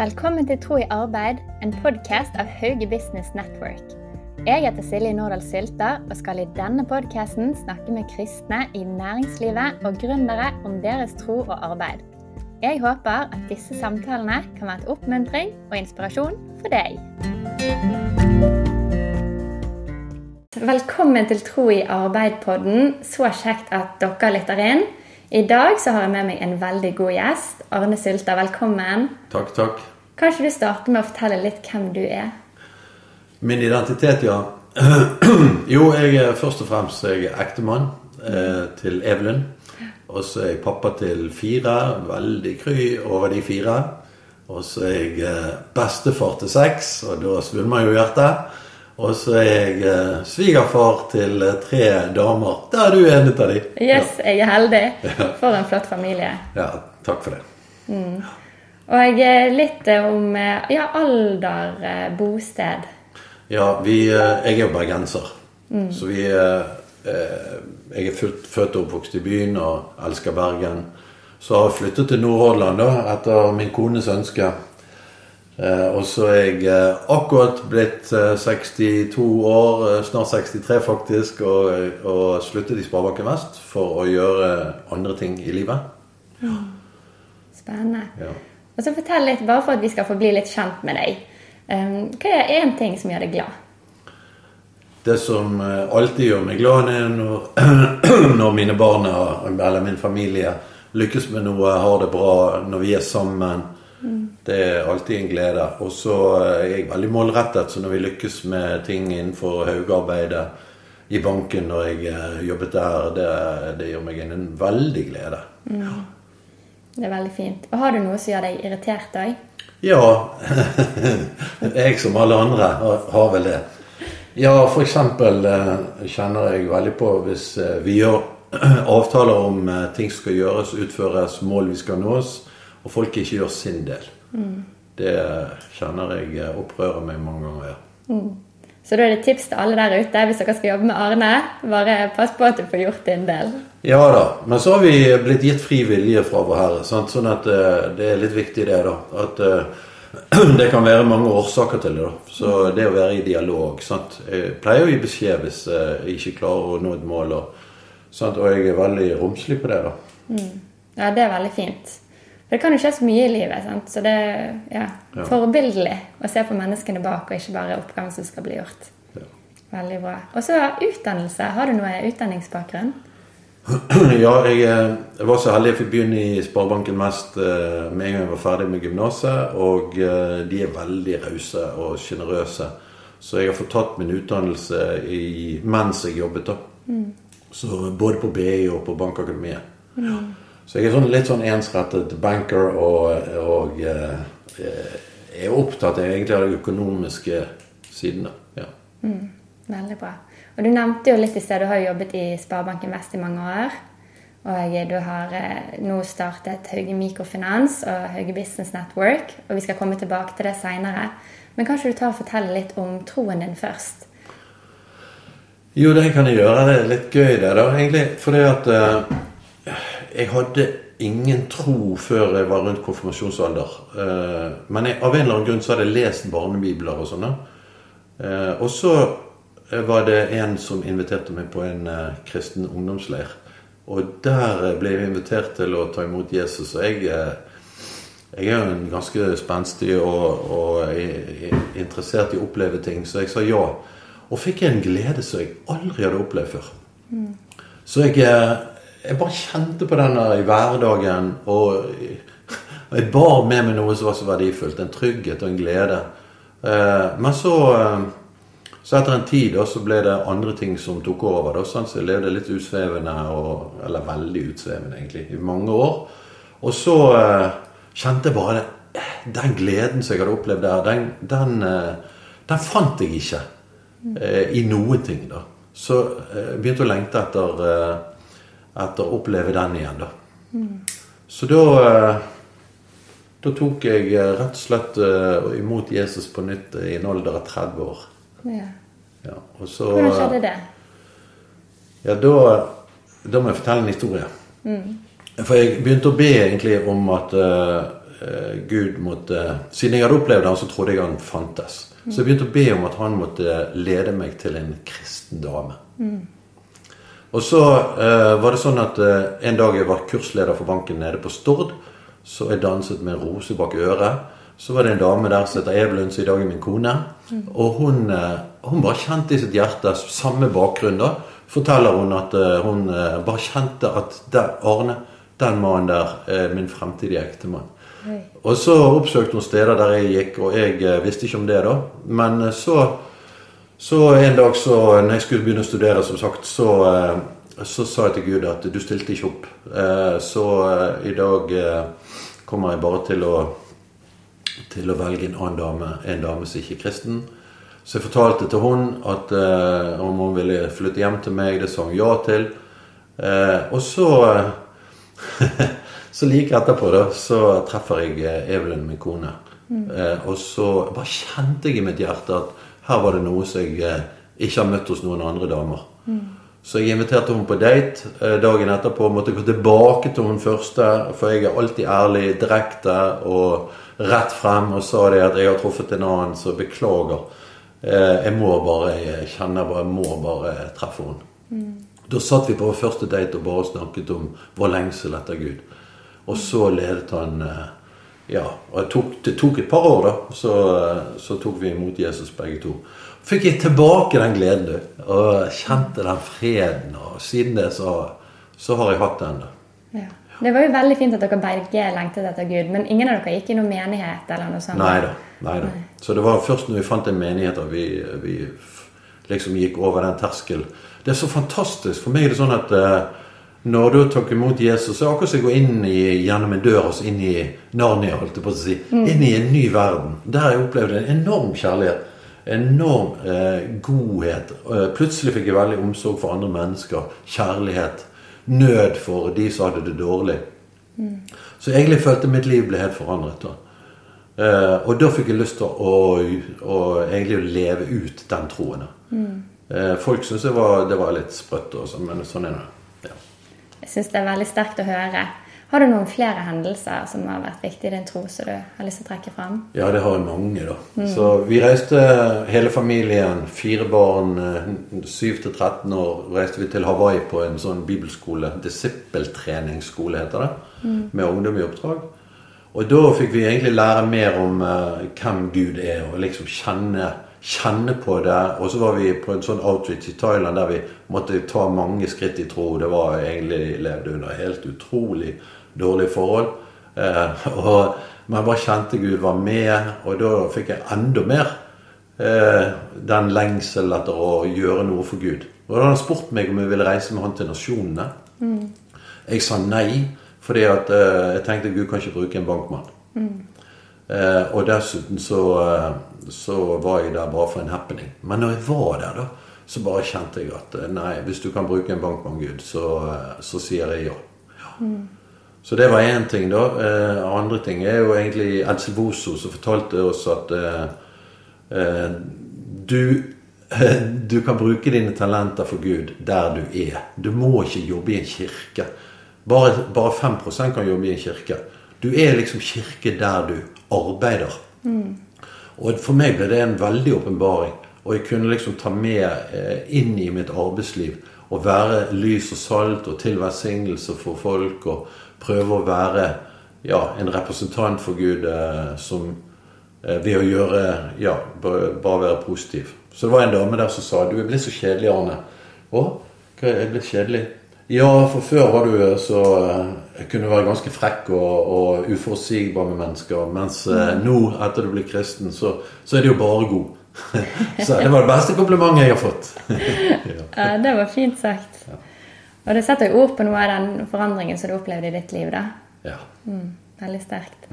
Velkommen til Tro i arbeid, en podkast av Hauge Business Network. Jeg heter Silje Nordahl Sylta og skal i denne podkasten snakke med kristne i næringslivet og gründere om deres tro og arbeid. Jeg håper at disse samtalene kan være et oppmuntring og inspirasjon for deg. Velkommen til Tro i arbeid-podden. Så kjekt at dere lytter inn. I dag så har jeg med meg en veldig god gjest. Arne Sylta, velkommen. Takk, takk. Kanskje du starter med å fortelle litt hvem du er? Min identitet, ja. jo, jeg er først og fremst jeg er ektemann eh, til Evelyn. Og så er jeg pappa til fire. Veldig kry over de fire. Og så er jeg eh, bestefar til seks, og da svulmer jo hjertet. Og så er jeg eh, svigerfar til eh, tre damer. Der er du en av de. Yes, ja. jeg er heldig. For en flott familie. Ja, takk for det. Mm. Og eh, litt om ja, alder, bosted. Ja, vi, jeg er jo bergenser. Mm. Så vi Jeg er født og oppvokst i byen og elsker Bergen. Så har jeg flyttet til Nordhordland etter min kones ønske. Eh, og så er jeg eh, akkurat blitt 62 eh, år, snart 63 faktisk, og, og sluttet i Sparebanken Vest for å gjøre andre ting i livet. Ja. Spennende. Ja. Og så Fortell litt, bare for at vi skal få bli litt kjent med deg. Hva er én ting som gjør deg glad? Det som alltid gjør meg glad, er når, når mine barn eller min familie lykkes med noe, har det bra, når vi er sammen det er alltid en glede. Og så er jeg veldig målrettet, så når vi lykkes med ting innenfor Haugearbeidet i banken når jeg eh, jobbet der, det, det gjør meg en, veldig glede. Mm. Det er veldig fint. Og har du noe som gjør deg irritert òg? Ja. jeg som alle andre har vel det. Ja, f.eks. Eh, kjenner jeg veldig på hvis eh, vi gjør avtaler om ting som skal gjøres, utføres, mål vi skal nås og folk ikke gjør sin del. Mm. Det kjenner jeg opprører meg mange ganger. Ja. Mm. Så da er det tips til alle der ute hvis dere skal jobbe med Arne. Bare pass på at du får gjort din del. Ja da. Men så har vi blitt gitt fri vilje fra vår Herre. Sant? Sånn at uh, det er litt viktig, det. da. At uh, det kan være mange årsaker til det. da. Så det å være i dialog sant? Jeg pleier å gi beskjed hvis uh, jeg ikke klarer å nå et mål. Og, og jeg er veldig romslig på det. da. Mm. Ja, det er veldig fint. For det kan jo skje så mye i livet. Sant? Så det er ja, ja. forbildelig å se på menneskene bak, og ikke bare oppgaven som skal bli gjort. Ja. Veldig bra. Og så utdannelse. Har du noe utdanningsbakgrunn? Ja, jeg, eh, jeg, var så heldig jeg fikk begynne i Sparebanken Mest eh, med en gang jeg var ferdig med gymnaset. Og eh, de er veldig rause og sjenerøse. Så jeg har fått tatt min utdannelse i, mens jeg jobbet. da. Mm. Så Både på BI og på Bankakademiet. Mm. Så jeg er sånn, litt sånn ensrettet banker og, og eh, er opptatt egentlig av de økonomiske sidene. Ja. Mm, veldig bra. Og Du nevnte jo litt i sted, du har jo jobbet i Sparebanken Vest i mange år. Og du har eh, nå startet Hauge Mikrofinans og Hauge Business Network. Og vi skal komme tilbake til det seinere. Men kanskje du tar og forteller litt om troen din først? Jo, det kan jeg gjøre. Det er litt gøy, det, da, egentlig. Fordi at uh, jeg hadde ingen tro før jeg var rundt konfirmasjonsalder. Uh, men jeg, av en eller annen grunn så hadde jeg lest barnebibler og sånn. Uh, og så var det en som inviterte meg på en eh, kristen ungdomsleir. Og der ble jeg invitert til å ta imot Jesus. Og jeg, jeg er jo en ganske spenstig og, og interessert i å oppleve ting, så jeg sa ja. Og fikk en glede som jeg aldri hadde opplevd før. Mm. Så jeg jeg bare kjente på den i hverdagen. Og jeg bar med meg noe som var så verdifullt. En trygghet og en glede. Eh, men så, eh, så etter en tid da, så ble det andre ting som tok over. Da, sånn, så jeg levde litt utsvevende, og, eller veldig utsvevende egentlig, i mange år. Og så eh, kjente jeg bare det. Den gleden som jeg hadde opplevd der, den, den, den fant jeg ikke i noen ting. da. Så jeg begynte å lengte etter etter å oppleve den igjen, da. Mm. Så da eh, Da tok jeg eh, rett og slett eh, imot Jesus på nytt i en alder av 30 år. Ja. ja så, Hvordan skjedde det? Ja, da, da må jeg fortelle en historie. Mm. For jeg begynte å be egentlig om at uh, Gud måtte Siden jeg hadde opplevd han, så trodde jeg han fantes. Så jeg begynte å be om at han måtte lede meg til en kristen dame. Og så uh, var det sånn at uh, en dag jeg var kursleder for banken nede på Stord, så jeg danset med rose bak øret. Så var det en dame der som heter Evelyn, som i dag er min kone. Og hun, eh, hun bare kjente i sitt hjerte, samme bakgrunn, da, forteller hun at eh, hun eh, bare kjente at der, Arne, den mannen der er min fremtidige ektemann. Og så oppsøkte hun steder der jeg gikk, og jeg visste ikke om det da. Men så, så en dag så, når jeg skulle begynne å studere, som sagt, så, så sa jeg til Gud at du stilte ikke opp. Så i dag kommer jeg bare til å, til å velge en annen dame, en dame som ikke er kristen. Så jeg fortalte til hun at eh, om hun ville flytte hjem til meg. Det sa hun ja til. Eh, og så Så like etterpå da, så treffer jeg eh, Evelyn, min kone. Eh, og så bare kjente jeg i mitt hjerte at her var det noe som jeg eh, ikke har møtt hos noen andre damer. Så jeg inviterte henne på date eh, dagen etterpå. Måtte gå tilbake til hun første, for jeg er alltid ærlig, direkte og rett frem. Og sa det at jeg har truffet en annen, så beklager. Eh, jeg må bare, jeg kjenner bare, jeg må bare treffe henne. Da satt vi på vår første date og bare snakket om vår lengsel etter Gud. Og så ledet han eh, Ja, og tok, det tok et par år, da. Så, eh, så tok vi imot Jesus begge to. Fikk jeg tilbake den gleden, du. Og kjente den freden. Og siden det så, så har jeg hatt den. da. Ja. Det var jo veldig fint at dere begge lengtet etter Gud, men ingen av dere gikk i noen menighet? eller noe sånt? Nei da. Nei da. Så det var først når vi fant en menighet at vi, vi liksom gikk over den terskelen. Det er så fantastisk. For meg er det sånn at uh, når du tok imot Jesus, så er det akkurat som å gå inn i, gjennom en dør altså inn i Narnia, holdt jeg på å si. Inn i en ny verden. Der har jeg opplevd en enorm kjærlighet. Enorm eh, godhet. Eh, plutselig fikk jeg veldig omsorg for andre mennesker. Kjærlighet. Nød for de som hadde det dårlig. Så egentlig følte mitt liv ble helt forandret. da. Uh, og da fikk jeg lyst til å, å egentlig leve ut den troen. Mm. Uh, folk syntes det det var litt sprøtt, og sånn, men sånn er det. Ja. Jeg syns det er veldig sterkt å høre. Har du noen flere hendelser som har vært viktige i din tro, som du har lyst til å trekke fram? ja, det har jeg mange, da. Så vi reiste hele familien, fire barn, eh, 7 til 13 år, reiste vi til Hawaii på en sånn bibelskole, disippeltreningsskole heter det, med ungdom i oppdrag. Og da fikk vi egentlig lære mer om uh, hvem Gud er, og liksom kjenne, kjenne på det. Og så var vi på en sånn outreach i Thailand der vi måtte ta mange skritt i tro. Det var egentlig levde under helt utrolig dårlige forhold. Eh, og, men bare kjente Gud var med, og da fikk jeg enda mer eh, den lengsel etter å gjøre noe for Gud. Og da hadde han spurt meg om jeg ville reise med han til nasjonene. Jeg sa nei, fordi at eh, jeg tenkte Gud kan ikke bruke en bankmann. Eh, og dessuten så, så var jeg der bare for en happening. Men når jeg var der, da, så bare kjente jeg at nei, hvis du kan bruke en bankmann, Gud, så, så sier jeg ja. ja. Så det var én ting, da. Eh, andre ting er jo egentlig Edsel Voso som fortalte oss at eh, eh, du, du kan bruke dine talenter for Gud der du er. Du må ikke jobbe i en kirke. Bare, bare 5% kan jobbe i en kirke. Du er liksom kirke der du arbeider. Og for meg ble det en veldig åpenbaring. Og jeg kunne liksom ta med eh, inn i mitt arbeidsliv og være lys og salt og til velsignelse for folk. Og prøve å være ja, en representant for Gud eh, som eh, ved å gjøre Ja, bare, bare være positiv. Så det var en dame der som sa Du er blitt så kjedelig, Arne. Å? Hva er jeg blitt kjedelig? Ja, for før var du eh, så eh, kunne du være ganske frekk og, og uforutsigbar med mennesker. Mens eh, nå, etter du blir kristen, så, så er det jo bare god. så det var det beste komplimentet jeg har fått. ja. Det var fint sagt. Og det setter jo ord på noe av den forandringen som du opplevde i ditt liv. da. ja. Mm, veldig sterkt.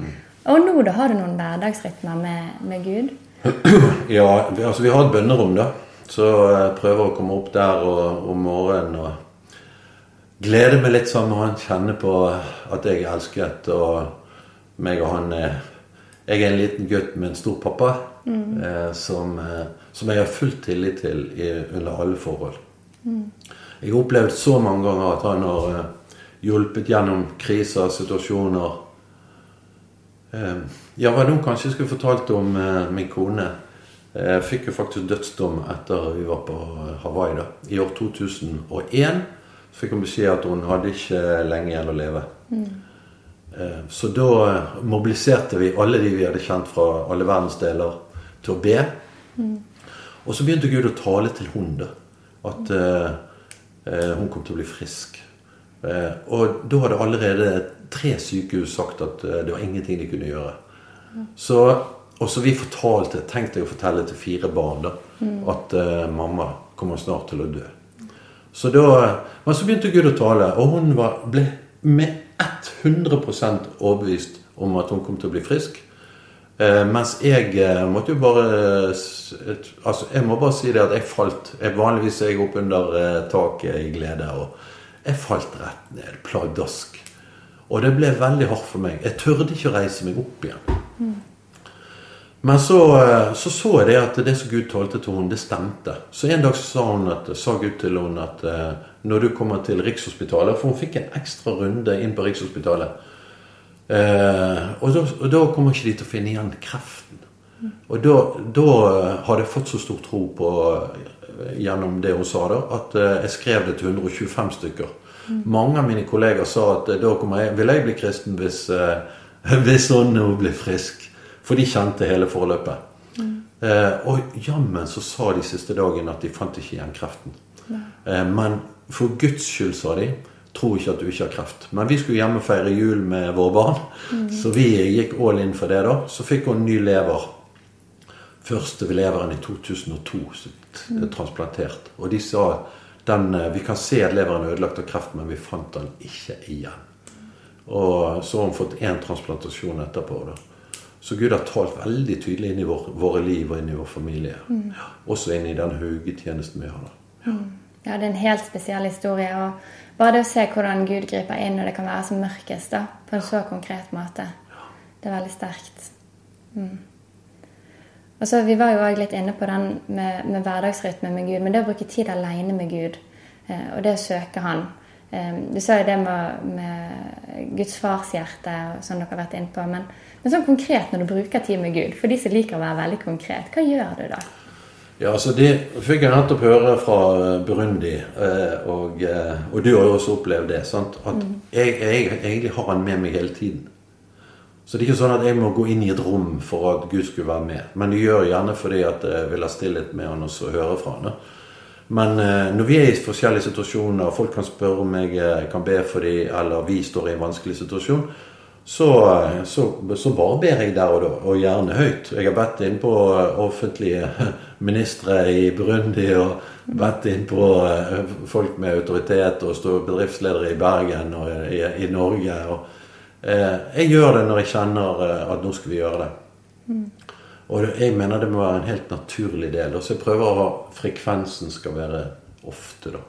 Og nå da har du noen hverdagsrytmer med, med Gud? Ja, altså vi har et bønnerom, da. Så jeg prøver å komme opp der og, om morgenen og glede meg litt sammen med han. Kjenne på at jeg er elsket, og meg og han er Jeg er en liten gutt med en stor pappa eh, som, eh, som jeg har full tillit til i, under alle forhold. Jeg har opplevd så mange ganger at han har eh, hjulpet gjennom kriser, situasjoner. Eh, ja, hva nå kanskje skulle fortalt om eh, min kone. Jeg fikk jo faktisk dødsdom etter vi var på Hawaii. da. I år 2001 fikk hun beskjed at hun hadde ikke lenge igjen å leve. Eh, Så da mobiliserte vi alle de vi hadde kjent fra alle verdensdeler, til å be. Og så begynte Gud å tale til hun da. At eh, eh, hun kom til å bli frisk. Eh, og da hadde allerede tre sykehus sagt at eh, det var ingenting de kunne gjøre. Så, og så vi fortalte, tenkte jeg å fortelle til fire barn da, at eh, mamma kommer snart til å dø. Så da, men så begynte Gud å tale, og hun var, ble med 100% overbevist om at hun kom til å bli frisk. Eh, mens jeg eh, måtte jo bare Altså, jeg må bare si det at jeg falt jeg, Vanligvis er jeg oppunder eh, taket i glede, og jeg falt rett ned, pladask. Og det ble veldig hardt for meg. Jeg tørde ikke å reise meg opp igjen. Men så, eh, så så jeg det at det som Gud talte til henne, det stemte. Så en dag så sa, hun at, sa Gud til henne at eh, når du kommer til Rikshospitalet For hun fikk en ekstra runde inn på Rikshospitalet. Eh, og, da, og da kommer ikke de til å finne igjen kreften. Og da, da hadde jeg fått så stor tro på eh, gjennom det hun sa, da, at eh, jeg skrev det til 125 stykker. Mange av mine kolleger sa at eh, da kommer jeg, vil jeg bli kristen hvis, hvis hun nå blir frisk. For de kjente hele forløpet. Eh, og jammen så sa de siste dagen at de fant ikke igjen kreften. Eh, men for Guds skyld, sa de, tro ikke at du ikke har kreft. Men vi skulle hjemme og feire jul med våre barn, så vi gikk all in for det. da. Så fikk hun ny lever. Første leveren i 2002 så, t- transplantert. Og de sa den, eh, vi kan se at leveren er ødelagt av kreft, men vi fant den ikke igjen. Og så har hun fått én transplantasjon etterpå. da. Så Gud har talt veldig tydelig inn i vår, våre liv og inn i vår familie. Ja, også inn i den haugetjenesten vi har. da. Ja, det er en helt spesiell historie. og Bare det å se hvordan Gud griper inn når det kan være som mørkest, da, på en så konkret måte, det er veldig sterkt. Mm. Og så Vi var jo også litt inne på den med, med hverdagsrytme med Gud, men det å bruke tid alene med Gud, eh, og det å søke Han. Eh, du sa jo det med, med Guds farshjerte, og sånn dere har vært inne på. Men, men sånn konkret når du bruker tid med Gud, for de som liker å være veldig konkret, hva gjør du da? Ja, altså Det fikk jeg nettopp høre fra eh, Burundi, eh, og, eh, og du har jo også opplevd det. sant? At jeg, jeg egentlig har han med meg hele tiden. Så det er ikke sånn at jeg må gå inn i et rom for at Gud skulle være med. Men det gjør jeg gjerne fordi at jeg vil ha stillhet med han og så høre fra han. Men når vi er i forskjellige situasjoner, folk kan spørre om jeg kan be for dem, eller vi står i en vanskelig situasjon, så, eh, så, så bare ber jeg der og da, og gjerne høyt. Jeg har bedt inn på eh, offentlige ministre i Burundi, og bedt inn på eh, folk med autoritet, og bedriftsledere i Bergen og i, i Norge. og eh, Jeg gjør det når jeg kjenner eh, at nå skal vi gjøre det. Og jeg mener det må være en helt naturlig del. Og så jeg prøver ha frekvensen skal være ofte, da.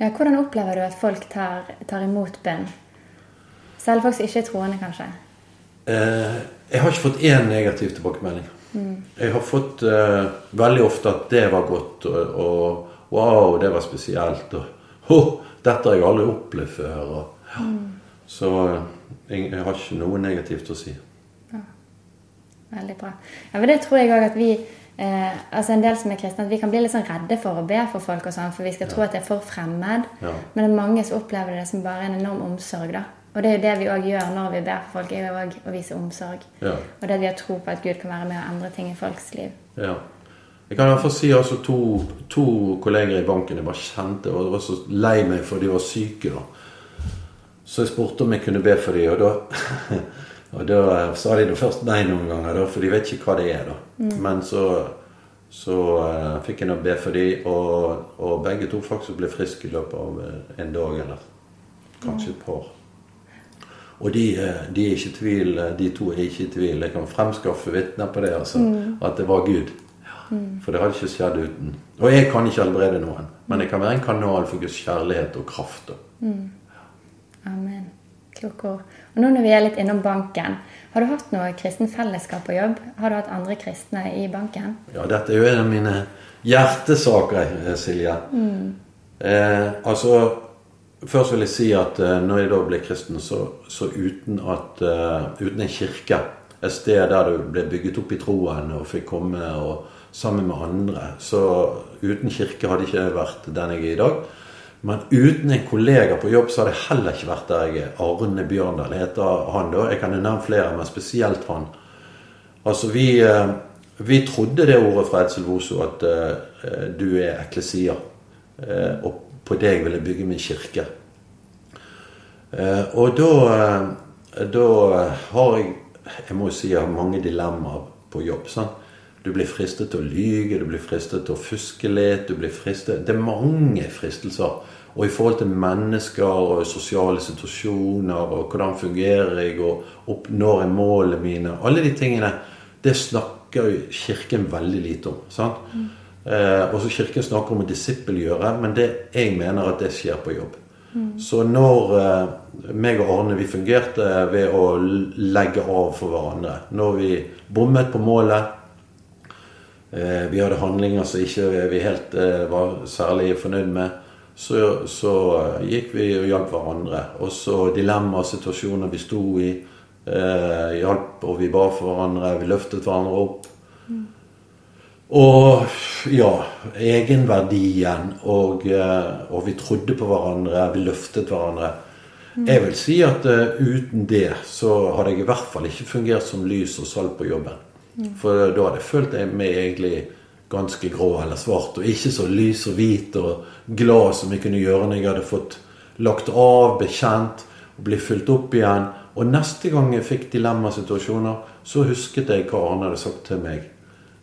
Ja, hvordan opplever du at folk tar, tar imot bønn? Selv folk som ikke er troende, kanskje? Eh, jeg har ikke fått én negativ tilbakemelding. Jeg har fått eh, veldig ofte at det var godt, og, og wow, det var spesielt. Og 'ho, dette har jeg aldri opplevd før. Og, ja. Så eh, jeg, jeg har ikke noe negativt å si. Veldig bra. Ja, men Det tror jeg òg at vi eh, altså en del som er kristne, at vi kan bli litt sånn redde for å be for folk, og sånn, for vi skal tro at det er for fremmed. Ja. Men det er mange som opplever det som bare en enorm omsorg. da. Og det er jo det vi òg gjør når vi ber for folk, er jo også å vise omsorg. Ja. Og det vi har tro på at Gud kan være med og endre ting i folks liv. Ja. Jeg kan i hvert fall si altså to, to kolleger i banken jeg bare kjente og var så lei meg for de var syke. da. Så jeg spurte om jeg kunne be for dem, og da, og da sa de først nei noen ganger, da, for de vet ikke hva det er. da. Men så, så uh, fikk jeg nå be for dem, og, og begge to faktisk ble friske i løpet av eh, en dag eller kanskje et par. Og de, eh, de er ikke i tvil, eh, de to er ikke i tvil. Jeg kan fremskaffe vitner på det, altså, at det var Gud. For det hadde ikke skjedd uten. Og jeg kan ikke helbrede noen, men jeg kan være en kanal for Guds kjærlighet og kraft. Mm. Amen. Kloke ord. Og nå når vi er litt innom banken, har du hatt noe kristen fellesskap på jobb? Har du hatt andre kristne i banken? Ja, dette er jo en av mine hjertesaker, Silje. Eh, altså, først vil jeg si at uh, når jeg da ble kristen, så, så uten, at, uh, uten en kirke, et sted der du ble bygget opp i troen og fikk komme og sammen med andre Så uten kirke hadde ikke jeg vært den jeg er i dag. Men uten en kollega på jobb så hadde jeg heller ikke vært der jeg er. Arne Bjørndal heter han da. Jeg kan nevne flere, men spesielt han. Altså, vi, vi trodde det ordet fra Edsel Voso at uh, du er eklesia. Uh, på vil jeg bygge min kirke. Uh, og da, da har jeg Jeg må jo si jeg har mange dilemmaer på jobb. sant? Du blir fristet til å lyge, du blir fristet til å fuske litt. du blir fristet, Det er mange fristelser. Og i forhold til mennesker og sosiale situasjoner og hvordan fungerer jeg og oppnår jeg målene mine Alle de tingene det snakker jo Kirken veldig lite om. sant? Mm. Eh, også Kirken snakker om å disippelgjøre, men det, jeg mener at det skjer på jobb. Mm. Så når eh, meg og Arne vi fungerte ved å legge av for hverandre Når vi bommet på målet eh, Vi hadde handlinger som ikke vi helt eh, var særlig fornøyd med. Så, så eh, gikk vi og hjalp hverandre. Og så dilemmasituasjoner vi sto i eh, hjalp, og vi ba for hverandre. Vi løftet hverandre opp. Og ja, egenverdien, og, eh, og, vi trodde på hverandre. Vi løftet hverandre. Mm. Jeg vil si at uh, uten det så hadde jeg i hvert fall ikke fungert som lys og salt på jobben. Mm. For da hadde jeg følt meg egentlig ganske grå eller svart, og ikke så lys og hvit og glad som jeg kunne gjøre når jeg hadde fått lagt av, bekjent og bli fulgt opp igjen og neste gang jeg fikk dilemmasituasjoner, så husket jeg hva Arne hadde sagt til meg.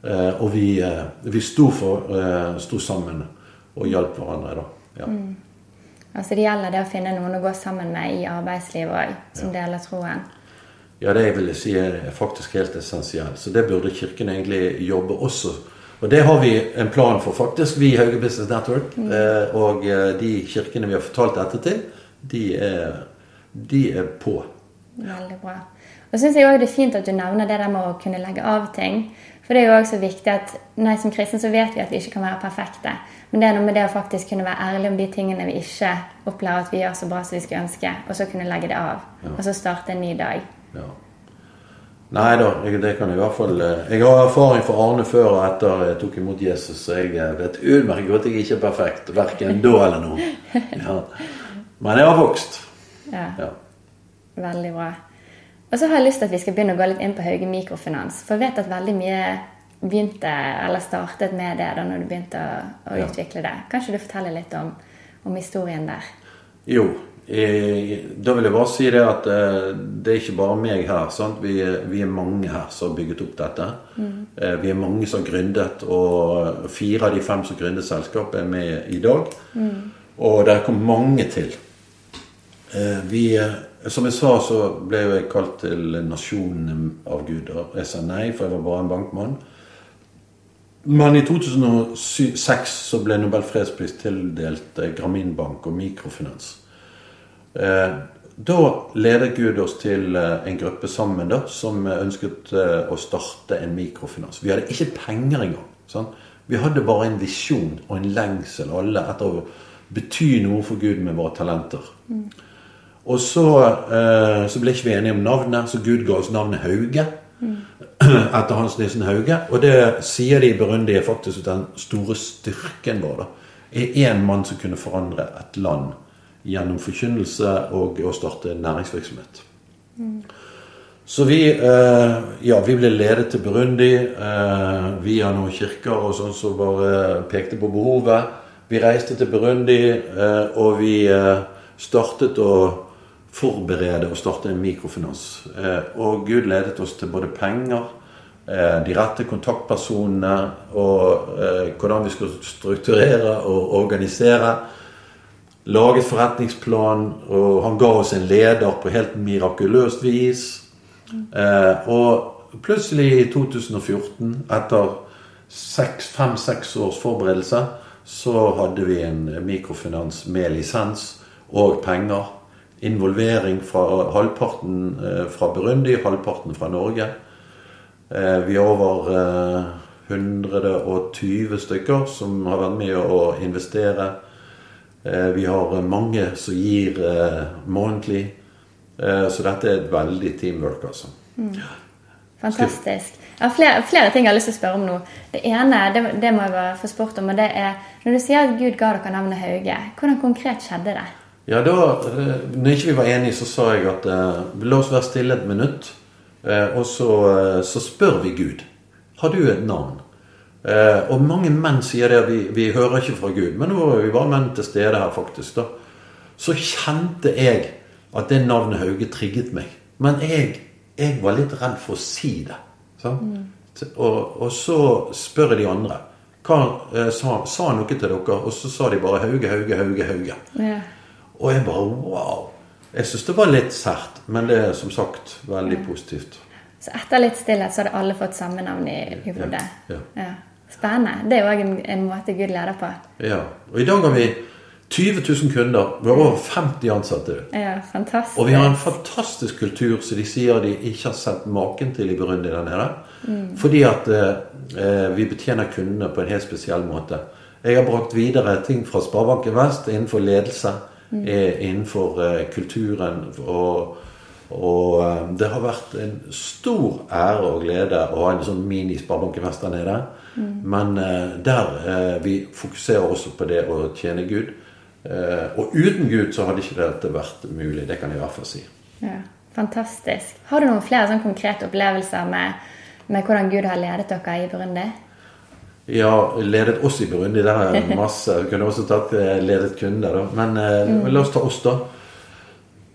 Eh, og vi, eh, vi sto, for, eh, sto, sammen og hjalp hverandre. da. Ja. Mm. Altså Det gjelder det å finne noen å gå sammen med i arbeidslivet òg, som ja. deler troen. Ja, det jeg vil si er faktisk helt essensielt. Så det burde Kirken egentlig jobbe også. Og det har vi en plan for, faktisk, vi i Hauge Business Network. Mm. Og de kirkene vi har fortalt dette til, de er, de er på. Veldig bra. Og syns jeg òg det er fint at du nevner det der med å kunne legge av ting. For det er jo også viktig at nei, som kristne så vet vi at vi ikke kan være perfekte. Men det er noe med det å faktisk kunne være ærlig om de tingene vi ikke opplever at vi gjør så bra som vi skulle ønske, og så kunne legge det av. Ja. Og så starte en ny dag. Ja. Nei da, det kan jeg i hvert fall eh, Jeg har erfaring fra Arne før og etter jeg tok imot Jesus, så jeg eh, vet utmerket godt at jeg ikke er perfekt. Verken da eller nå. Ja. Men jeg har vokst. Ja. ja. Veldig bra. Og så har jeg lyst til at vi skal begynne å gå litt inn på Hauge mikrofinans. For jeg vet at veldig mye begynte, eller startet med det da når du begynte å, å ja. utvikle det. Kan ikke du fortelle litt om, om historien der? Jo. Jeg, da vil jeg bare si det at eh, det er ikke bare meg her. Vi, vi, er mange her som har bygget opp dette. Mm. Eh, vi er mange som har gründet, og fire av de fem som gründet selskapet, er med i dag. Mm. Og det kommer mange til. Eh, vi som jeg sa, så ble jo jeg kalt til nasjonen av Gud. Jeg sa nei, for jeg var bare en bankmann. Men i 2006 så ble Nobel fredspris tildelt eh, Graminbank og mikrofinans. Eh, da ledet Gud oss til eh, en gruppe sammen da, som ønsket å starte en mikrofinans. Vi hadde ikke penger engang. Sånn? Vi hadde bare en visjon og en lengsel alle etter å bety noe for Gud med våre talenter. Mm. Og så, eh, så, ble ikke vi enige om navnet, så Gud ga oss navnet Hauge. Mm. Etter Hans Nissen Hauge. Og det sier de Burundi er faktisk den store styrken vår. da, er én mann som kunne forandre et land gjennom forkynnelse og å starte næringsvirksomhet. Mm. Så vi, eh, ja, vi ble ledet til Burundi eh, via noen kirker og sånn som bare pekte på behovet. Vi reiste til Burundi, eh, og vi eh, startet å forberede og starte en mikrofinans. Eh, og Gud ledet oss til både penger, eh, de rette kontaktpersonene og eh, hvordan vi skulle strukturere og organisere. Laget forretningsplan, og han ga oss en leder på helt mirakuløst vis. Og plutselig i 2014, etter fem-seks års forberedelse, så hadde vi en mikrofinans med lisens og penger involvering fra halvparten eh, fra Burundi, halvparten fra Norge. Eh, vi er over 120 eh, stykker som har vært med å investere. Vi har mange som gir månedlig. Så dette er et veldig teamwork, altså. Fantastisk. Jeg har flere, flere ting jeg har lyst til å spørre om nå. Det ene det, det må jeg bare få spurt om, og det er Når du sier at Gud ga dere navnet Hauge, hvordan konkret skjedde det? Ja, da eh, Når ikke vi var enige, så sa jeg at eh, la oss være stille et minutt. Eh, og så, så spør vi Gud. Har du et navn? Eh, og mange menn sier det. Vi, vi hører ikke fra Gud. Men nå var vi bare menn til stede her, faktisk. da. Så kjente jeg at det navnet Hauge trigget meg. Men jeg, jeg var litt redd for å si det. Mm. Og, og så spør jeg de andre. Hva sa, sa noe til dere? Og så sa de bare Hauge, Hauge, Hauge. Hauge. Ja. Og jeg bare wow. Jeg syns det var litt sært, men det er som sagt veldig positivt. Så etter litt stillhet så hadde alle fått samme navn i, hodet? ja. Spennende. Det er òg en, en måte Gud leder på. Ja. Og i dag har vi 20 000 kunder. Vi har over 50 ansatte. Ja, fantastisk. Og vi har en fantastisk kultur som de sier de ikke har sett maken til i Burundi der nede. Fordi at eh, vi betjener kundene på en helt spesiell måte. Jeg har brakt videre ting fra Sparebanken Vest innenfor ledelse, eh, innenfor eh, kulturen. Og, og eh, det har vært en stor ære og glede å ha en sånn der nede. Men eh, der eh, vi fokuserer også på det å tjene Gud. Eh, og uten Gud så hadde ikke dette vært mulig. Det kan jeg i hvert fall si. Ja, fantastisk. Har du noen flere sånn konkrete opplevelser med, med hvordan Gud har ledet dere i Burundi? Ja, ledet oss i Burundi. Der jeg masse. Vi kunne også tatt eh, ledet kunder, da. Men mm. la oss ta oss, da.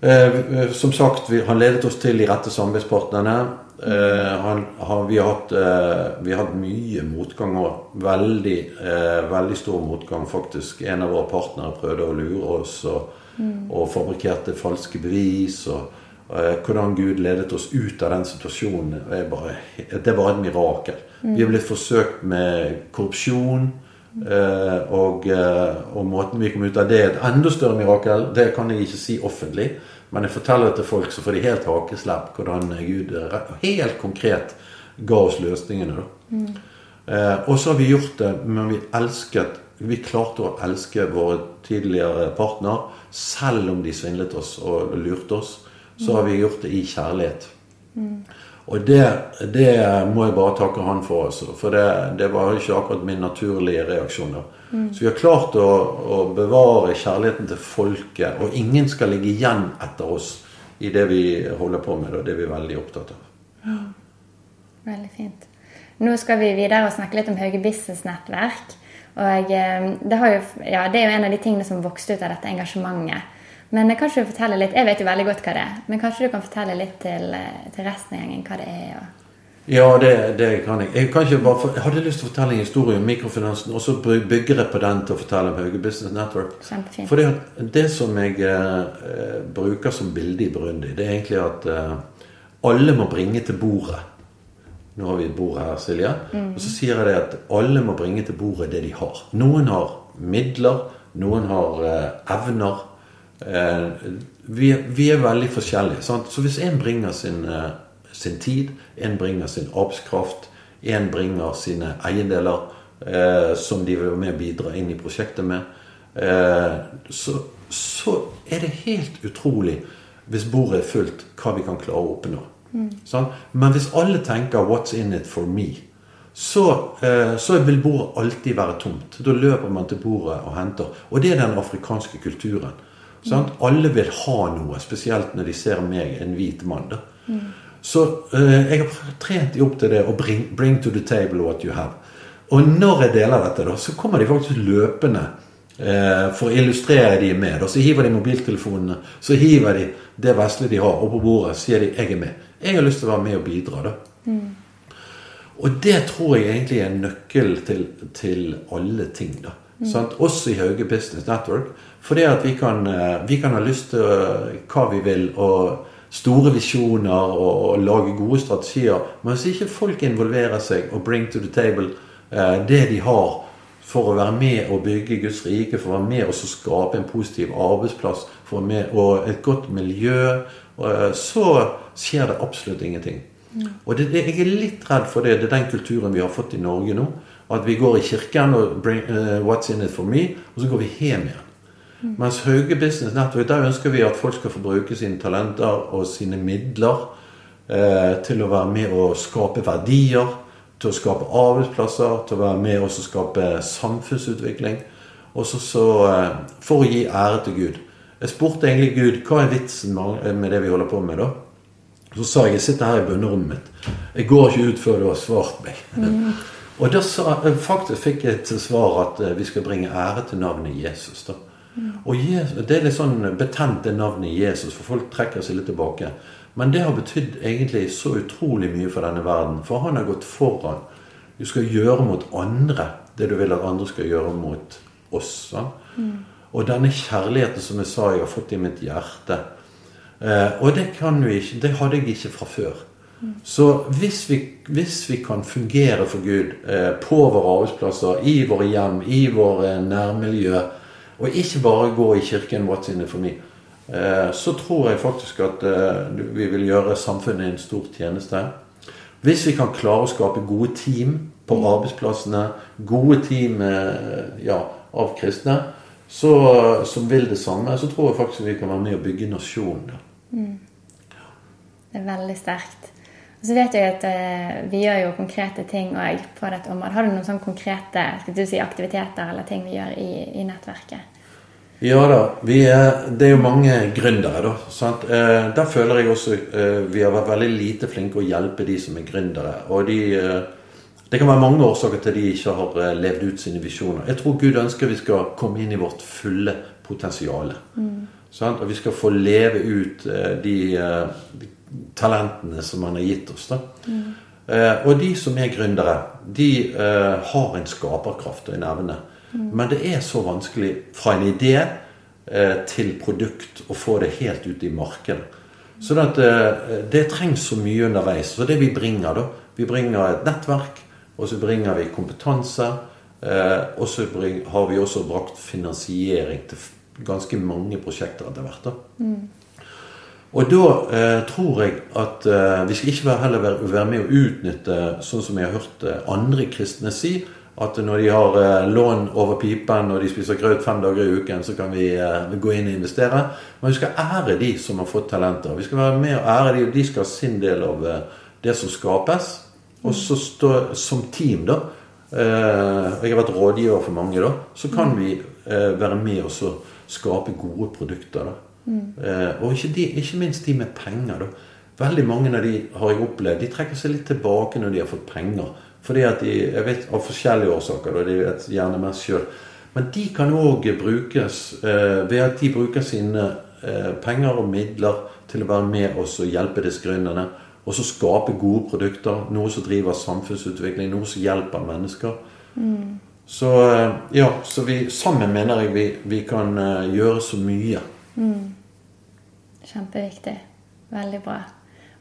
Eh, som sagt, vi, han ledet oss til de rette samarbeidspartnerne. Eh, han, han, vi, har hatt, eh, vi har hatt mye motgang og veldig, eh, veldig stor motgang, faktisk. En av våre partnere prøvde å lure oss og, og fabrikkerte falske bevis. og eh, Hvordan Gud ledet oss ut av den situasjonen, bare, det bare et mirakel. Vi er blitt forsøkt med korrupsjon. Eh, og, eh, og måten vi kom ut av det, er et enda større mirakel. Det kan jeg ikke si offentlig, men jeg forteller det til folk, så får de helt hakeslepp hvordan Gud helt konkret ga oss løsningene. Mm. Eh, og så har vi gjort det, men vi elsket Vi klarte å elske våre tidligere partner, selv om de svindlet oss og lurte oss. Så har vi gjort det i kjærlighet. Og det, det må jeg bare takke han for, altså. For det, det var ikke akkurat min naturlige reaksjon. da. Så vi har klart å, å bevare kjærligheten til folket, og ingen skal ligge igjen etter oss i det vi holder på med, og det vi er veldig opptatt av. Veldig fint. Nå skal vi videre og snakke litt om Hauge Business Nettverk. Og eh, det, jo, ja, det er jo en av de tingene som vokste ut av dette engasjementet. Men eh, kanskje du forteller litt, Jeg vet jo veldig godt hva det er, men kanskje du kan fortelle litt til, eh, til resten av gjengen hva det er? Og... Ja, det, det kan jeg. Jeg, kan for, jeg hadde lyst til å fortelle en historie om mikrofinansen, og så by- bygger jeg på den til å fortelle om Hauge Business Network. Kjempefint. For det, det som jeg eh, eh, bruker som bilde i Brundi, det er egentlig at eh, alle må bringe til bordet. Nå har vi et bord her, Silje. Og så sier jeg det at alle må bringe til bordet det de har. Noen har midler, noen har eh, evner. Eh, vi, vi er veldig forskjellige. Sant? Så hvis en bringer sin, eh, sin tid, en bringer sin arbeidskraft, en bringer sine eiendeler eh, som de vil være med og bidra inn i prosjektet med, eh, så, så er det helt utrolig hvis bordet er fullt, hva vi kan klare å oppnå. Sant? Men hvis alle tenker 'what's in it for me', så, eh, så vil bordet alltid være tomt. Da løper man til bordet og henter. Og det er den afrikanske kulturen. Sant? Alle vil ha noe, spesielt når de ser meg, en hvit mann. Da. Så eh, jeg har trent de opp til det å bring, bring to the table what you have. Og når jeg deler dette, da, så kommer de faktisk løpende eh, for å illustrere de med. Da. Så hiver de mobiltelefonene, så hiver de det vesle de har, oppå bordet, sier de 'jeg er med'. Jeg har lyst til å være med og bidra. da. Og det tror jeg egentlig er nøkkel til, til alle ting. da. Sant? Også i Hauge Business Network. Fordi at vi kan, eh, vi kan ha lyst til hva vi vil, og store visjoner og, og lage gode strategier. Men hvis ikke folk involverer seg og bring to the table eh, det de har for å være med og bygge Guds rike, for å være med og så skape en positiv arbeidsplass for å være med, og et godt miljø, eh, så skjer det absolutt ingenting. Og det, det, jeg er litt redd for det. Det er den kulturen vi har fått i Norge nå. At vi går i kirken og bring, uh, 'What's in it for me?' og så går vi hjem igjen. Mens Hauge Business Network, der ønsker vi at folk skal få bruke sine talenter og sine midler eh, til å være med å skape verdier, til å skape arbeidsplasser, til å være med og skape samfunnsutvikling. Og så, så eh, for å gi ære til Gud. Jeg spurte egentlig Gud hva er vitsen med det vi holder på med. da? Så sa jeg jeg sitter her i bønnerommet mitt. Jeg går ikke ut før du har svart meg. Mm. og da sa, faktisk fikk jeg til svar at eh, vi skal bringe ære til navnet Jesus. da. Og Jesus, Det er litt sånn betent, det navnet Jesus, for folk trekker seg litt tilbake. Men det har betydd egentlig så utrolig mye for denne verden. For han har gått foran. Du skal gjøre mot andre det du vil at andre skal gjøre mot oss. Mm. Og denne kjærligheten som jeg sa jeg har fått i mitt hjerte. Eh, og det kan vi ikke, det hadde jeg ikke fra før. Mm. Så hvis vi, hvis vi, kan fungere for Gud eh, på våre arbeidsplasser, i våre hjem, i våre nærmiljø, og ikke bare gå i kirken What's in it for me, Eh, så tror jeg faktisk at eh, vi vil gjøre samfunnet en stor tjeneste. Hvis vi kan klare å skape gode team på mm. arbeidsplassene, gode team eh, ja, av kristne, så, som vil det samme, så tror jeg faktisk vi kan være med å bygge nasjonen. Mm. Det er veldig sterkt. Og så vet jeg at uh, Vi gjør jo konkrete ting på dette området. Har du noen sånne konkrete si, aktiviteter eller ting vi gjør i, i nettverket? Ja da. Er, det er jo mange gründere, da. Sant? Eh, der føler jeg også eh, vi har vært veldig lite flinke å hjelpe de som er gründere. Og de, eh, det kan være mange årsaker til de ikke har eh, levd ut sine visjoner. Jeg tror Gud ønsker vi skal komme inn i vårt fulle potensial. Mm. Og vi skal få leve ut eh, de, de, eh, talentene som han har gitt oss. da. Mm. og de som er gründere, de har en skaperkraft og en evne. Mm. Men det er så vanskelig fra en idé eh, til produkt å få det helt ut i markedet. Så sånn eh, det trengs så mye underveis. Så det vi bringer, da Vi bringer et nettverk, og så bringer vi kompetanse. Eh, og så har vi også brakt finansiering til ganske mange prosjekter etter hvert. da. Mm. Og da eh, tror jeg at eh, vi skal ikke heller være, være, med å utnytte, sånn som jeg har hørt eh, andre kristne si, at når de har eh, lån over pipen og de spiser grøt fem dager i uken, så kan vi eh, gå inn og investere. Men vi skal ære de som har fått talenter. Vi skal være med og ære de, og de skal ha sin del av eh, det som skapes. Og så stå som team, da. Jeg har vært rådgiver for mange, da. Så kan vi være med og skape gode produkter. da. Mm. Og ikke, de, ikke, minst de med penger. da. Veldig mange av de har jeg opplevd, de trekker seg litt tilbake når de har fått penger. Fordi at de, jeg vet Av forskjellige årsaker. Da, de vet gjerne mest sjøl. Men de kan òg brukes eh, ved at de bruker sine eh, penger og midler til å være med oss og hjelpe disse gründerne. Og så skape gode produkter. Noe som driver samfunnsutvikling. Noe som hjelper mennesker. Mm. Så eh, ja, så vi, sammen mener jeg vi, vi kan uh, gjøre så mye. Mm. Kjempeviktig. Veldig bra.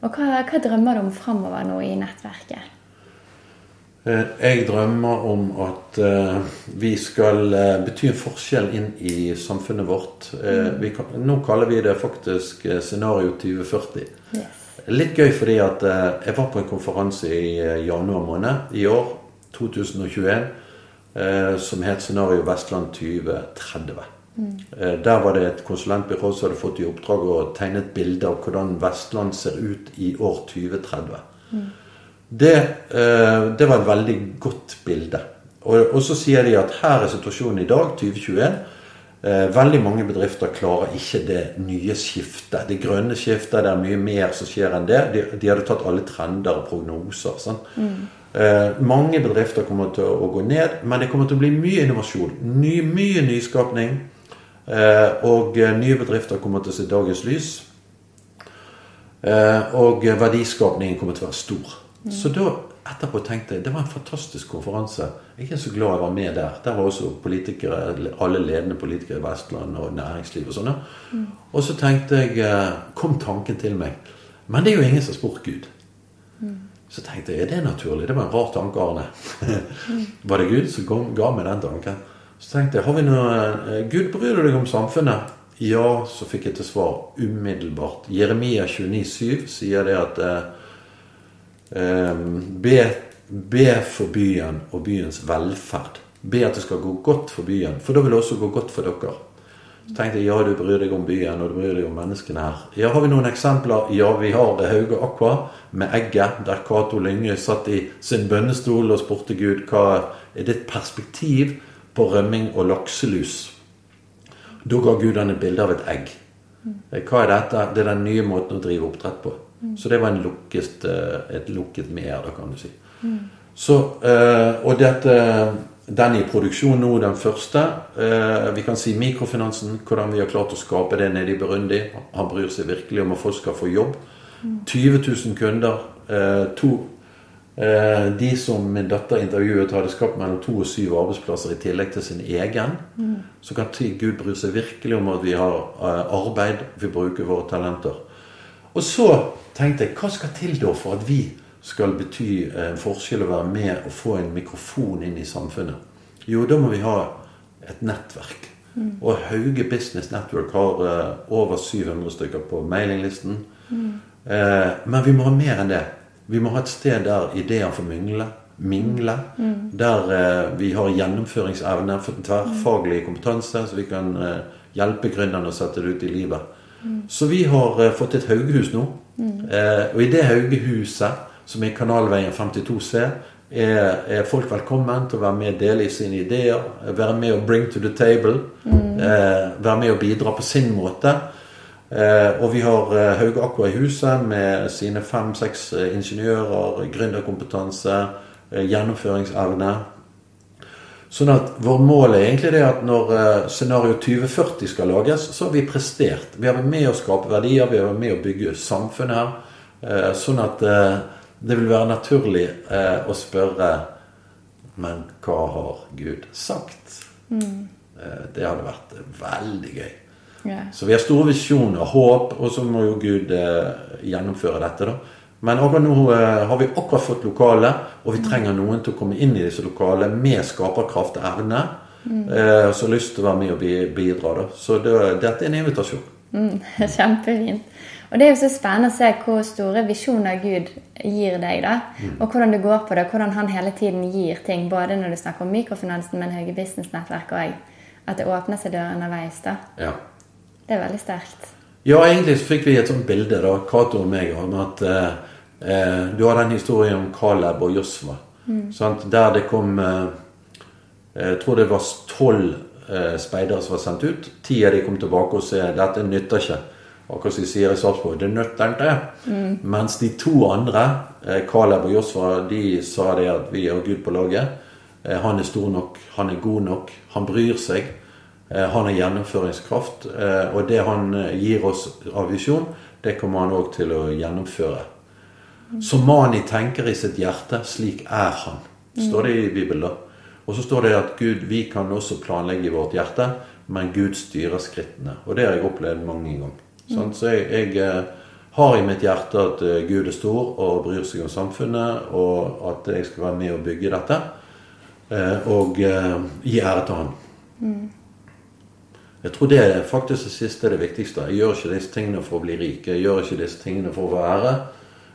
Og hva, hva drømmer du om framover nå i nettverket? Eh, jeg drømmer om at uh, vi skal uh, bety en forskjell inn i samfunnet vårt. Uh, kan, nå kaller vi det faktisk scenario 2040. Yes. Litt gøy fordi at jeg var på en konferanse i januar måned i år, 2021, som het Scenario Vestland 2030. Mm. Der var det et konsulentbyrå som hadde fått i oppdrag å tegne et bilde av hvordan Vestland ser ut i år 2030. Mm. Det, eh, det, var et veldig godt bilde. Og, og, så sier de at her er situasjonen i dag, 2021. Eh, veldig mange bedrifter klarer ikke det nye skiftet. Det grønne skiftet. Det er mye mer som skjer enn det. De, de hadde tatt alle trender og prognoser. Sånn. Mm. Eh, mange bedrifter kommer til å, gå ned, men det kommer til å bli mye innovasjon. Ny, mye nyskapning. Eh, og nye bedrifter kommer til å se dagens lys. Eh, og verdiskapningen kommer til å være stor. Så da etterpå tenkte jeg det var en fantastisk konferanse. Jeg er så glad jeg var med der. Der var også politikere, alle ledende politikere i Vestland og næringsliv og sånne. Mm. Og så tenkte jeg eh, Kom tanken til meg. Men det er jo ingen som har spurt Gud. Mm. Så tenkte jeg er det naturlig? Det var en rar tanke, Arne. mm. Var det Gud som ga meg den tanken? Så tenkte jeg har vi noe eh, Gud, bryr du deg om samfunnet? Ja, så fikk jeg til svar umiddelbart. Jeremia 29,7 sier det at eh, Ehm, be, be, for byen og byens velferd. Be at det skal gå godt for byen, for da vil det også gå godt for dere. Så tenkte jeg ja, du bryr deg om byen og du bryr deg om menneskene her. Ja, Har vi noen eksempler? Ja, vi har Hauge Aqua med egget, der Cato Lynge satt i sin bønnestol og spurte Gud hva er ditt perspektiv på rømming og lakselus. Da ga Gud han et bilde av et egg. Hva er dette? Det er den nye måten å drive oppdrett på. Så det var lukket, eh, et lukket mer, da kan du si. Så, eh, og dette den i produksjon nå, den første. Eh, vi kan si mikrofinansen. Hvordan vi har klart å skape det nede i Burundi. Han bryr seg virkelig om at folk skal få jobb. 20 000 kunder. Eh, to, eh, de som min datter intervjuet, hadde skapt mellom to og syv arbeidsplasser i tillegg til sin egen. Mm. Så kan Gud bry seg virkelig om at vi har eh, arbeid, vi bruker våre talenter. Og så tenkte jeg, hva skal til da for at vi skal bety en forskjell å være med og få en mikrofon inn i samfunnet? Jo, da må vi ha et nettverk. Mm. Og Hauge Business Network har over 700 stykker på mailinglisten. Mm. Men vi må ha mer enn det. Vi må ha et sted der ideer får mingle. mingle mm. Der eh, vi har gjennomføringsevne for tverrfaglig kompetanse, så vi kan hjelpe gründerne å sette det ut i livet. Mm. Så vi har fått et Haugehus nå. Mm. og i det Haugehuset som er Kanalveien 52C, er, er, folk velkommen til å være med og dele i sine ideer. Være med og bring to the table. Mm. Eh, være med og bidra på sin måte. Eh, og vi har eh, Hauge Aqua i huset med sine fem-seks eh, ingeniører, gründerkompetanse, gjennomføringsevne. Sånn at vår mål er egentlig det at når scenario 2040 skal lages, så har vi prestert. Vi har vært med å skape verdier, vi har vært med å bygge samfunn her. sånn at det vil være naturlig å spørre Men hva har Gud sagt? Mm. Eh, det hadde vært veldig gøy. Yeah. Så vi har store visjoner, håp, og så må jo Gud eh, gjennomføre dette. da. Men akkurat nå eh, har vi akkurat fått lokale, og vi trenger noen til å komme inn i disse lokalene med skaperkraft og evne. Mm. Eh, som har lyst til å være med og bidra. Da. Så det, dette er en invitasjon. Mm, kjempefint. Og det er jo så spennende å se hvor store visjoner Gud gir deg. da, mm. Og hvordan du går på det, hvordan han hele tiden gir ting. Både når du snakker om mikrofinansen, men Høge Business-nettverk òg. At det åpner seg dører underveis. da. Ja. Det er veldig sterkt. Ja, egentlig fikk vi et sånt bilde, da, Cato og meg, om at eh, eh, Du har den historien om Caleb og Josva. Mm. Der det kom eh, Jeg tror det var tolv eh, speidere som var sendt ut. Ti av de kom tilbake og sa dette nytter ikke. Akkurat som de sier i Sarpsborg, det nytter ikke. Mm. Mens de to andre, eh, Caleb og Josfa, de sa det at vi har Gud på laget. Eh, han er stor nok, han er god nok, han bryr seg. Eh, han har gjennomføringskraft. Og det han gir oss av visjon, det kommer han òg til å gjennomføre. Så Mani tenker i sitt hjerte, slik er han. Står det i Bibelen. da. Og så står det at Gud, vi kan også planlegge i vårt hjerte, men Gud styrer skrittene. Og det har jeg opplevd mange ganger. Sånn? Så jeg, jeg, eh, har i mitt hjerte at eh, Gud er stor og bryr seg om samfunnet, og at jeg skal være med og bygge dette. Eh, og gi ære til Han. Jeg tror det er faktisk det siste er det viktigste. Jeg gjør ikke disse tingene for å bli rik. Jeg gjør ikke disse tingene for å få ære.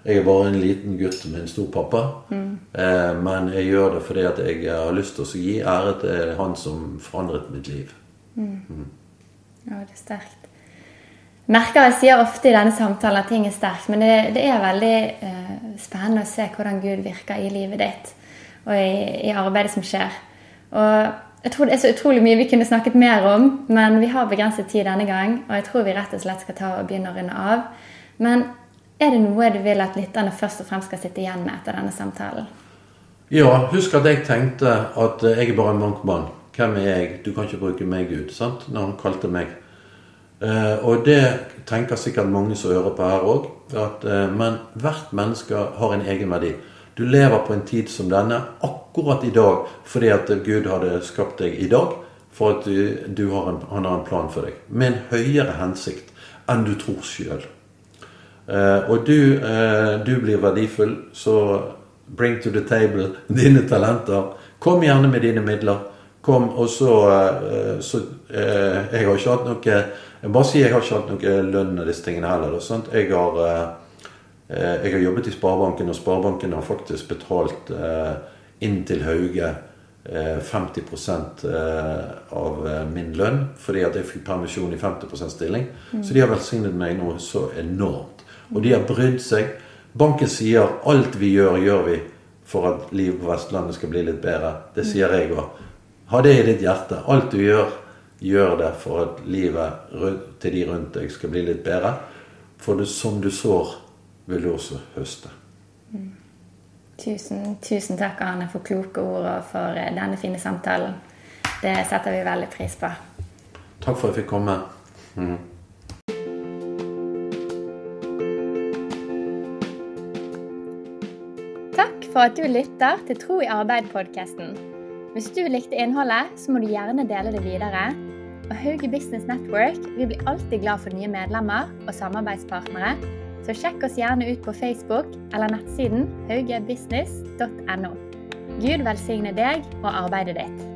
Jeg er bare en liten gutt med en stor pappa. Mm. Eh, men jeg gjør det fordi at jeg har lyst til å gi ære til han som forandret mitt liv. Mm. Mm. Ja, det er sterkt merker Jeg sier ofte i denne samtalen at ting er sterkt, men det, det er veldig eh, spennende å se hvordan Gud virker i livet ditt og i, i, arbeidet som skjer. Og Jeg tror det er så utrolig mye vi kunne snakket mer om, men vi har begrenset tid denne gang. Og jeg tror vi rett og slett skal ta og begynne å runde av. Men er det noe du vil at lytterne først og fremst skal sitte igjen med etter denne samtalen? Ja, husk at jeg tenkte at jeg er bare en bankmann. Hvem er jeg? Du kan ikke bruke meg ut. sant? Når han kalte meg Eh, og det tenker sikkert mange som hører på her òg. Eh, men hvert menneske har en egen verdi. Du lever på en tid som denne akkurat i dag fordi at Gud hadde skapt deg i dag. For at du, du har en, han har en plan for deg. Med en høyere hensikt enn du tror sjøl. Eh, og du, eh, du blir verdifull, så bring to the table dine talenter. Kom gjerne med dine midler. Kom, og så, eh, så eh, Jeg har ikke hatt noe jeg bare sier jeg har ikke hatt noe lønn av disse tingene heller. Jeg har, eh, jeg har, jobbet i Sparebanken, og Sparebanken har faktisk betalt eh, inn til Hauge 50% av min lønn fordi at jeg fikk permisjon i 50 stilling. Så de har velsignet meg noe så enormt. Og de har brydd seg. Banken sier alt vi gjør, gjør vi for at livet på Vestlandet skal bli litt bedre. Det sier jeg òg. Ha det i ditt hjerte. Alt du gjør, gjør det for at livet til de rundt deg skal bli litt bedre. For det, som du sår, vil du også høste. Mm. Tusen, tusen takk, Arne, for kloke ord og for eh, denne fine samtalen. Det setter vi veldig pris på. Takk for at jeg fikk komme. Mm. Takk for at du lytter til Tro i arbeid-podkasten. Hvis du likte innholdet, så må du gjerne dele det videre. Og Hauge Business Network vi blir alltid glad for nye medlemmer og samarbeidspartnere så sjekk oss gjerne ut på Facebook eller nettsiden haugebusiness.no. Gud velsigne deg og arbeidet ditt.